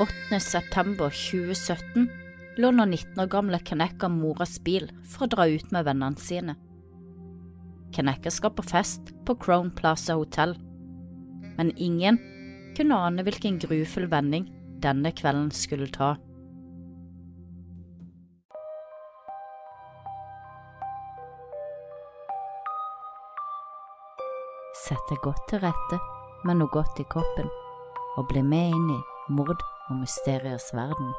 8. september 2017 låner 19 år gamle Kenneka moras bil for å dra ut med vennene sine. Kenneka skal på fest på Crown Plaza Hotel, men ingen kunne ane hvilken grufull vending denne kvelden skulle ta. Sett deg godt til rette med noe godt i koppen, og bli med inn i mord og mysteriers verden.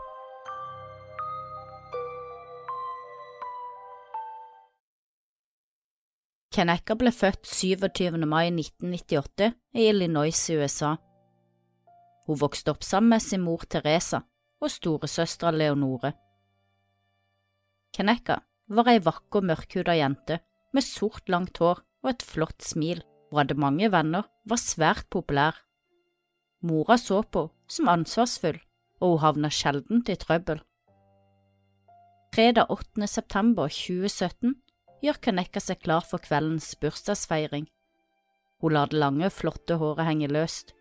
Kaneka ble født 27. mai 1998 i Illinois i USA. Hun vokste opp sammen med sin mor Teresa og storesøstera Leonore. Kaneka var ei vakker, mørkhuda jente med sort, langt hår og et flott smil. Hun hadde mange venner, var svært populær. Mora så på som ansvarsfull, og hun havna sjelden i trøbbel. Fredag 8. september 2017 gjør Kanekka seg klar for kveldens bursdagsfeiring. Hun lar det lange, flotte håret henge løst.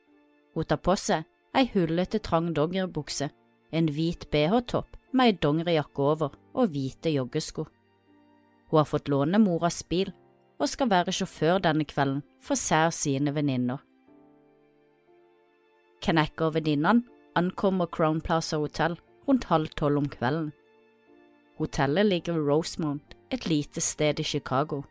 Hun tar på seg ei hullete, trang dongeribukse, en hvit bh-topp med ei dongerijakke over og hvite joggesko. Hun har fått låne moras bil og skal være sjåfør denne kvelden for og sine venninner. Kaneka og venninnene ankommer Crown Plaza Hotel rundt halv tolv om kvelden. Hotellet ligger ved Rosemount, et lite sted i Chicago.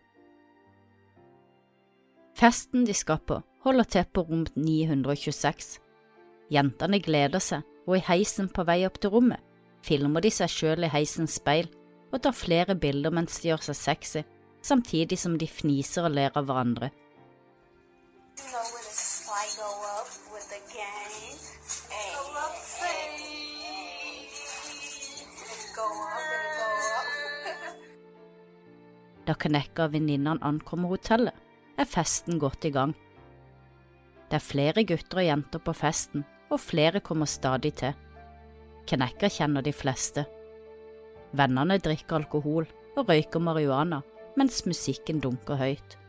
Festen de skal på, holder til på rom 926. Jentene gleder seg, og i heisen på vei opp til rommet filmer de seg sjøl i heisens speil og tar flere bilder mens de gjør seg sexy, samtidig som de fniser og ler av hverandre. You slide go up with the gang. Hey. Go up say. go up. Da Kanekka og venninnene ankommer hotellet, er festen godt i gang. Det er flere gutter og jenter på festen, og flere kommer stadig til. Kanekka kjenner de fleste. Vennene drikker alkohol og røyker marihuana mens musikken dunker høyt.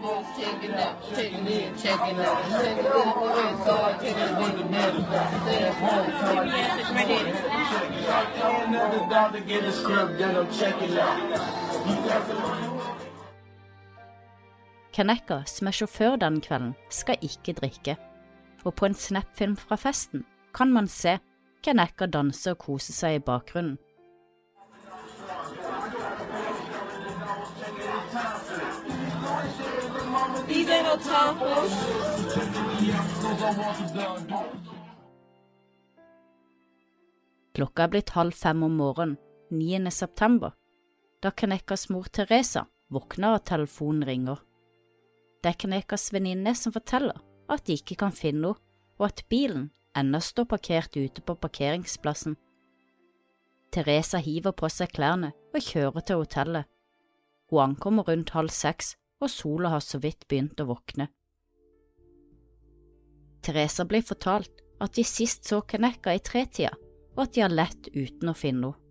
Checking out, checking in, checking out, checking in, checking in, checking in. Another dollar get a script, then I'm checking out. Kaneka, som er sjåfør den kvelden, skal ikke drikke, og på en snapfilm fra festen kan man se Kenneka danse og kose seg i bakgrunnen. These ain't no tacos. Klokka er blitt halv fem om morgenen 9. september, da Kanekas mor Teresa våkner av telefonen ringer. Det er Kanekas venninne som forteller at de ikke kan finne henne, og at bilen ennå står parkert ute på parkeringsplassen. Teresa hiver på seg klærne og kjører til hotellet. Hun ankommer rundt halv seks, og sola har så vidt begynt å våkne. Teresa blir fortalt at de sist så Kanekka i tretida, og at de har lett uten å finne henne.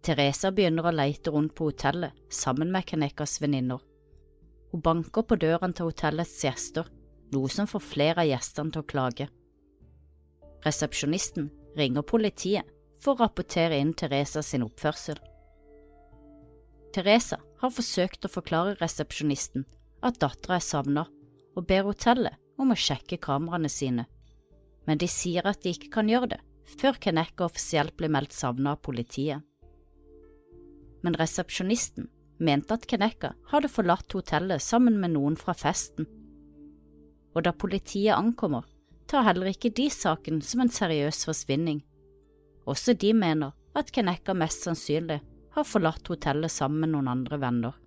Teresa begynner å leite rundt på hotellet sammen med Kanekkas venninner. Hun banker på døren til hotellets gjester, noe som får flere av gjestene til å klage. Resepsjonisten ringer politiet for å rapportere inn Teresa sin oppførsel. Teresa har forsøkt å forklare resepsjonisten at dattera er savna, og ber hotellet om å sjekke kameraene sine, men de sier at de ikke kan gjøre det før Kenneka offisielt blir meldt savna av politiet. Men resepsjonisten mente at Kenneka hadde forlatt hotellet sammen med noen fra festen, og da politiet ankommer, tar heller ikke de saken som en seriøs forsvinning. Også de mener at Kenneka mest sannsynlig har forlatt hotellet sammen med noen andre venner.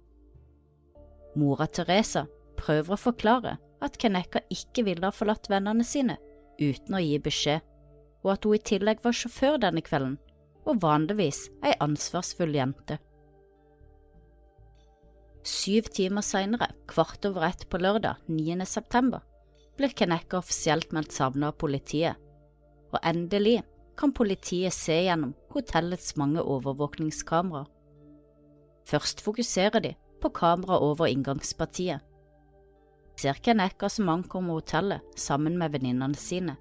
Mora Teresa prøver å forklare at Kaneka ikke ville ha forlatt vennene sine uten å gi beskjed, og at hun i tillegg var sjåfør denne kvelden og vanligvis ei ansvarsfull jente. Syv timer senere, kvart over ett på lørdag 9. september, blir Kaneka offisielt meldt savnet av politiet, og endelig kan politiet se gjennom hotellets mange overvåkningskameraer. Først fokuserer de på kamera over inngangspartiet. Ser Kaneka som ankommer hotellet sammen med venninnene sine,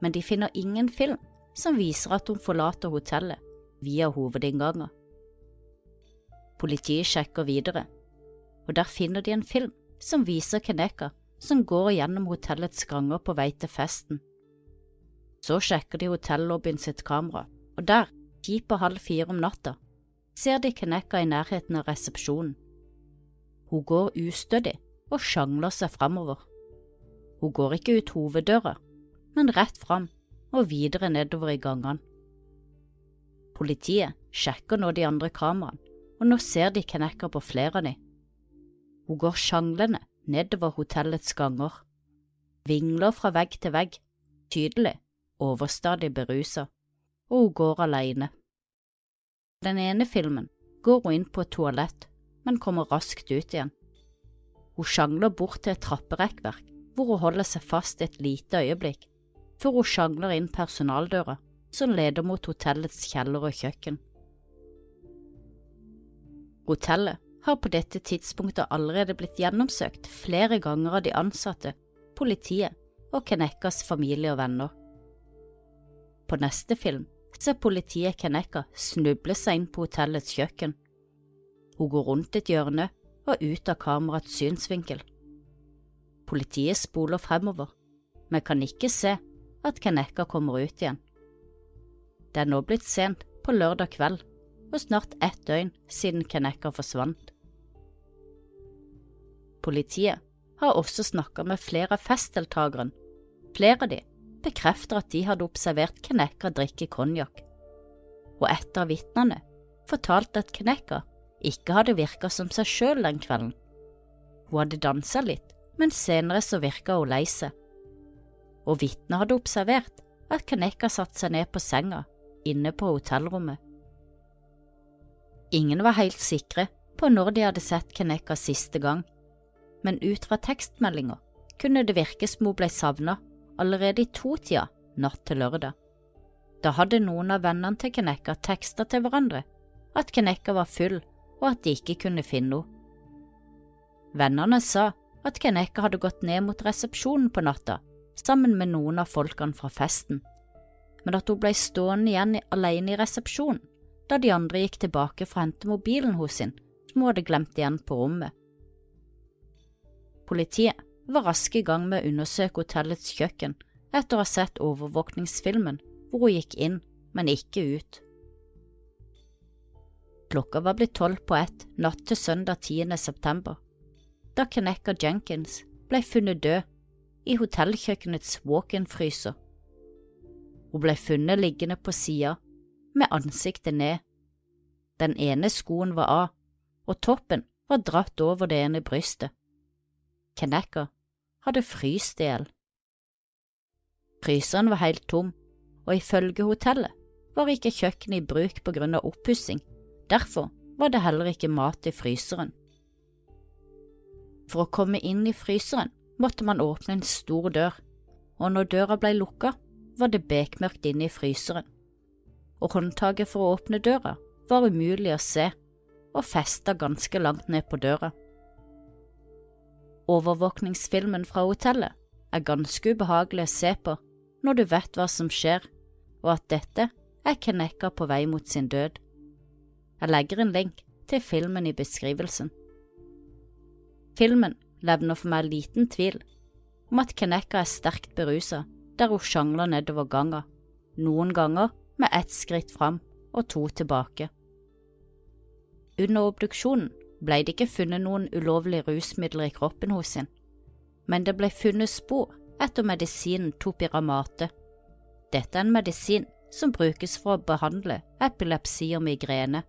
men de finner ingen film som viser at hun forlater hotellet via hovedinnganger. Politiet sjekker videre, og der finner de en film som viser Kenneka som går gjennom hotellets ganger på vei til festen. Så sjekker de hotellobbyen sitt kamera, og der, ti på halv fire om natta, ser de Kenneka i nærheten av resepsjonen. Hun går ustødig og sjangler seg framover. Hun går ikke ut hoveddøra, men rett fram og videre nedover i gangene. Politiet sjekker nå de andre kameraene, og nå ser de Kenneka på flere av dem. Hun går sjanglende nedover hotellets ganger, vingler fra vegg til vegg, tydelig, overstadig berusa, og hun går alene. Den ene filmen går hun inn på et toalett, men kommer raskt ut igjen. Hun sjangler bort til et trapperekkverk, hvor hun holder seg fast et lite øyeblikk, før hun sjangler inn personaldøra som leder mot hotellets kjeller og kjøkken. Hotellet har på dette tidspunktet allerede blitt gjennomsøkt flere ganger av de ansatte, politiet og Kenekas familie og venner. På neste film ser politiet Keneka snuble seg inn på hotellets kjøkken. Hun går rundt et hjørne og ut av kamerats synsvinkel. Politiet spoler fremover, men kan ikke se at Keneka kommer ut igjen. Det er nå blitt sent på lørdag kveld og snart ett døgn siden Keneka forsvant. Politiet har også snakket med flere av festdeltakerne. Flere av de bekrefter at de hadde observert Keneka drikke konjakk, og et av vitnene fortalte at Keneka ikke hadde virket som seg selv den kvelden. Hun hadde danset litt, men senere så virket hun lei seg. Og vitnet hadde observert at Keneka satte seg ned på senga inne på hotellrommet. Ingen var helt sikre på når de hadde sett Keneka siste gang, men ut fra tekstmeldinger kunne det virke som hun ble savnet allerede i totida natt til lørdag. Da hadde noen av vennene til Kenneka teksta til hverandre at Kenneka var full og at de ikke kunne finne henne. Vennene sa at Kenneka hadde gått ned mot resepsjonen på natta sammen med noen av folkene fra festen, men at hun ble stående igjen alene i resepsjonen da de andre gikk tilbake for å hente mobilen hos sin som hun hadde glemt igjen på rommet. Politiet var raske i gang med å undersøke hotellets kjøkken etter å ha sett overvåkningsfilmen hvor hun gikk inn, men ikke ut. Klokka var blitt tolv på ett natt til søndag 10. september, da Keneka Jenkins ble funnet død i hotellkjøkkenets walk-in-fryser. Hun ble funnet liggende på sida, med ansiktet ned. Den ene skoen var av, og toppen var dratt over det ene brystet. Keneka hadde fryst i hjel. Fryseren var helt tom, og ifølge hotellet var ikke kjøkkenet i bruk på grunn av oppussing Derfor var det heller ikke mat i fryseren. For å komme inn i fryseren måtte man åpne en stor dør, og når døra ble lukka, var det bekmørkt inne i fryseren, og håndtaket for å åpne døra var umulig å se og festa ganske langt ned på døra. Overvåkningsfilmen fra hotellet er ganske ubehagelig å se på når du vet hva som skjer, og at dette er Kenneka på vei mot sin død. Jeg legger en link til filmen i beskrivelsen. Filmen levner for meg liten tvil om at Kenneka er sterkt berusa der hun sjangler nedover ganga, noen ganger med ett skritt fram og to tilbake. Under obduksjonen ble det ikke funnet noen ulovlige rusmidler i kroppen hos sin, men det ble funnet spor etter medisinen topiramate. Dette er en medisin som brukes for å behandle epilepsi og migrene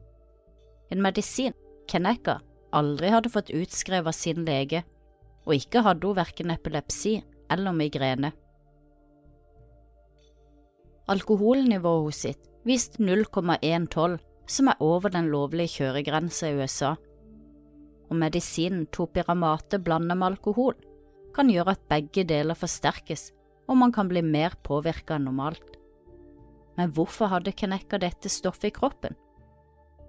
en medisin Kenneka aldri hadde fått utskrevet av sin lege, og ikke hadde hun verken epilepsi eller migrene. Alkoholnivået hos sitt viste 0,112, som er over den lovlige kjøregrensa i USA, og medisinen topiramate blandet med alkohol kan gjøre at begge deler forsterkes og man kan bli mer påvirket enn normalt. Men hvorfor hadde Kenneka dette stoffet i kroppen?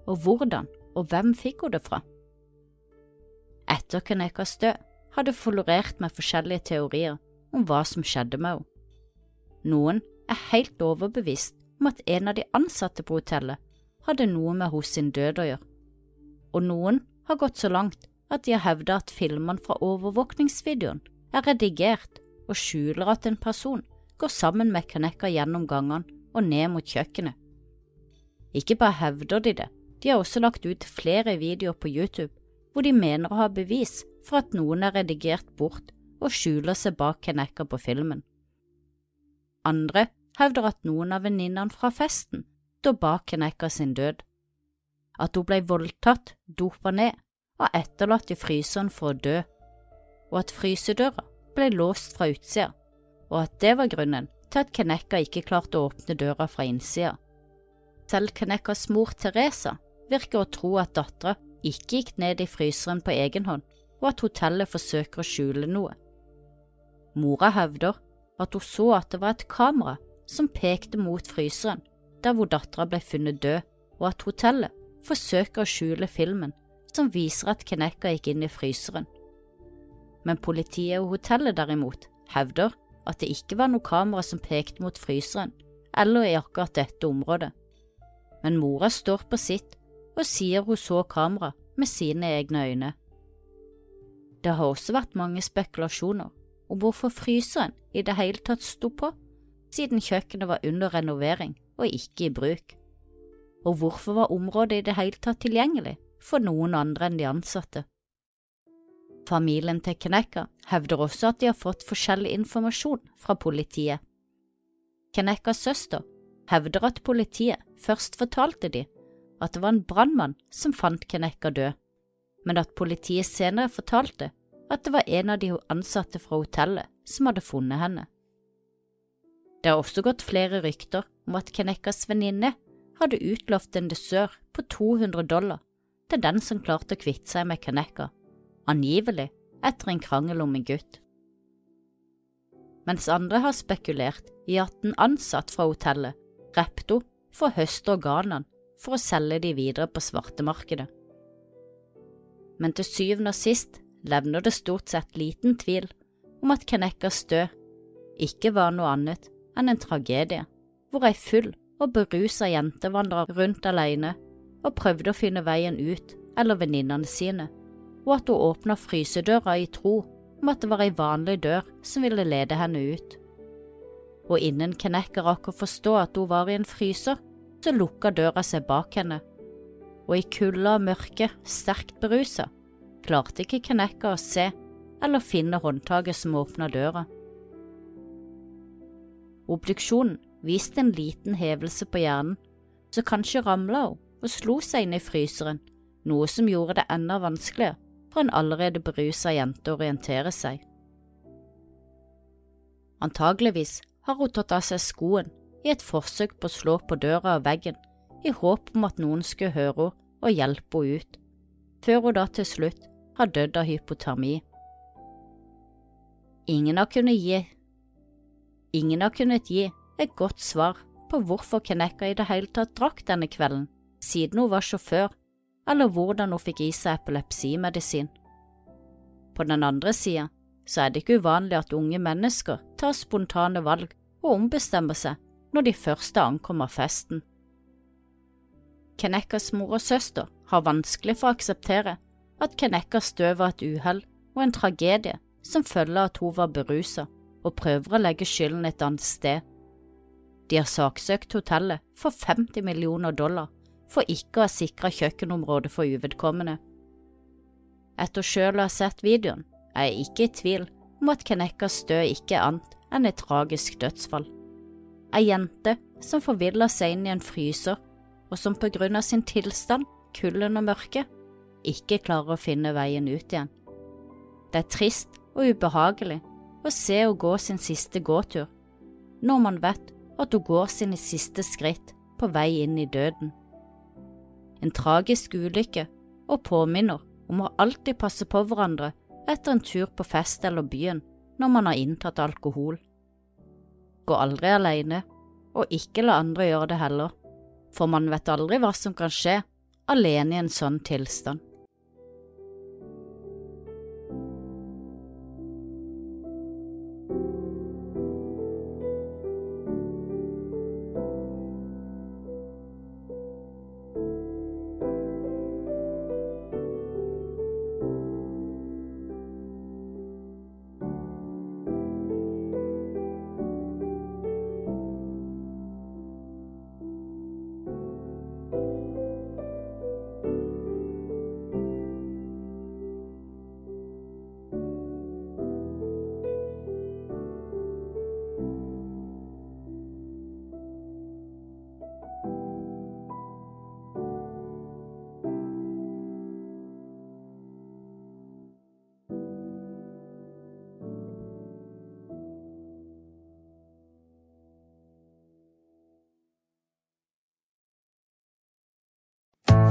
og hvordan og hvem fikk hun det fra? Etter Kennekas død hadde florert med forskjellige teorier om hva som skjedde med henne. Noen er helt overbevist om at en av de ansatte på hotellet hadde noe med hos sin død å gjøre, og noen har gått så langt at de har hevdet at filmene fra overvåkningsvideoen er redigert og skjuler at en person går sammen med Kaneka gjennom gangene og ned mot kjøkkenet. Ikke bare hevder de det, de har også lagt ut flere videoer på YouTube hvor de mener å ha bevis for at noen er redigert bort og skjuler seg bak Kaneka på filmen. Andre hevder at noen av venninnene fra festen står bak Kaneka sin død, at hun ble voldtatt, dopa ned og etterlatt i fryseren for å dø, og at frysedøra ble låst fra utsida, og at det var grunnen til at Kaneka ikke klarte å åpne døra fra innsida. Selv Kanekas mor Teresa virker å tro at dattera ikke gikk ned i fryseren på egen hånd, og at hotellet forsøker å skjule noe. Mora hevder at hun så at det var et kamera som pekte mot fryseren der hvor dattera ble funnet død, og at hotellet forsøker å skjule filmen som viser at Keneka gikk inn i fryseren. Men politiet og hotellet derimot hevder at det ikke var noe kamera som pekte mot fryseren eller i akkurat dette området. Men mora står på sitt og sier hun så kamera med sine egne øyne. Det har også vært mange spekulasjoner om hvorfor fryseren i det hele tatt sto på, siden kjøkkenet var under renovering og ikke i bruk. Og hvorfor var området i det hele tatt tilgjengelig for noen andre enn de ansatte? Familien til Kenneka hevder også at de har fått forskjellig informasjon fra politiet. Kenekas søster hevder at politiet først fortalte de at det var en brannmann som fant Kenneka død, men at politiet senere fortalte at det var en av de ansatte fra hotellet som hadde funnet henne. Det har også gått flere rykter om at Kenekas venninne hadde utlovt en dessert på 200 dollar til den som klarte å kvitte seg med kanekka, angivelig etter en krangel om en gutt. Mens andre har spekulert i at en ansatt fra hotellet for å høste organene for å selge de videre på svartemarkedet. Men til syvende og sist levner det stort sett liten tvil om at kanekkas død ikke var noe annet enn en tragedie, hvor ei full og berusa jente vandra rundt alene og prøvde å finne veien ut eller venninnene sine, og at hun åpna frysedøra i tro om at det var ei vanlig dør som ville lede henne ut. Og innen Keneka rakk å forstå at hun var i en fryser, så lukka døra seg bak henne, og i kulda og mørket, sterkt berusa, klarte ikke Keneka å se eller finne håndtaket som åpna døra. Obduksjonen viste en liten hevelse på hjernen, så kanskje ramla hun og slo seg inn i fryseren, noe som gjorde det enda vanskeligere for en allerede berusa jente å orientere seg. Antageligvis har hun tatt av seg skoen i et forsøk på å slå på døra og veggen, i håp om at noen skulle høre henne og hjelpe henne ut, før hun da til slutt har dødd av hypotermi. Ingen har kunnet gi Ingen har kunnet gi et godt svar på hvorfor Kenneka i det hele tatt drakk denne kvelden, siden hun var sjåfør, eller hvordan hun fikk i seg epilepsimedisin. På den andre sida så er det ikke uvanlig at unge mennesker tar spontane valg og ombestemmer seg når de første ankommer festen. Kenekas mor og søster har vanskelig for å akseptere at Kenekas død var et uhell og en tragedie som følge av at hun var berusa og prøver å legge skylden et annet sted. De har saksøkt hotellet for 50 millioner dollar for ikke å ha sikra kjøkkenområdet for uvedkommende. Etter sjøl å ha sett videoen, er jeg ikke i tvil om at Kenekas død ikke er annet enn et tragisk dødsfall. Ei jente som forvilla seg inn i en fryser, og som på grunn av sin tilstand, kulden og mørket, ikke klarer å finne veien ut igjen. Det er trist og ubehagelig å se henne gå sin siste gåtur, når man vet at hun går sine siste skritt på vei inn i døden. En tragisk ulykke og påminner om å alltid passe på hverandre etter en tur på fest eller byen når man har inntatt alkohol. Gå aldri alene, og ikke la andre gjøre det heller, for man vet aldri hva som kan skje alene i en sånn tilstand.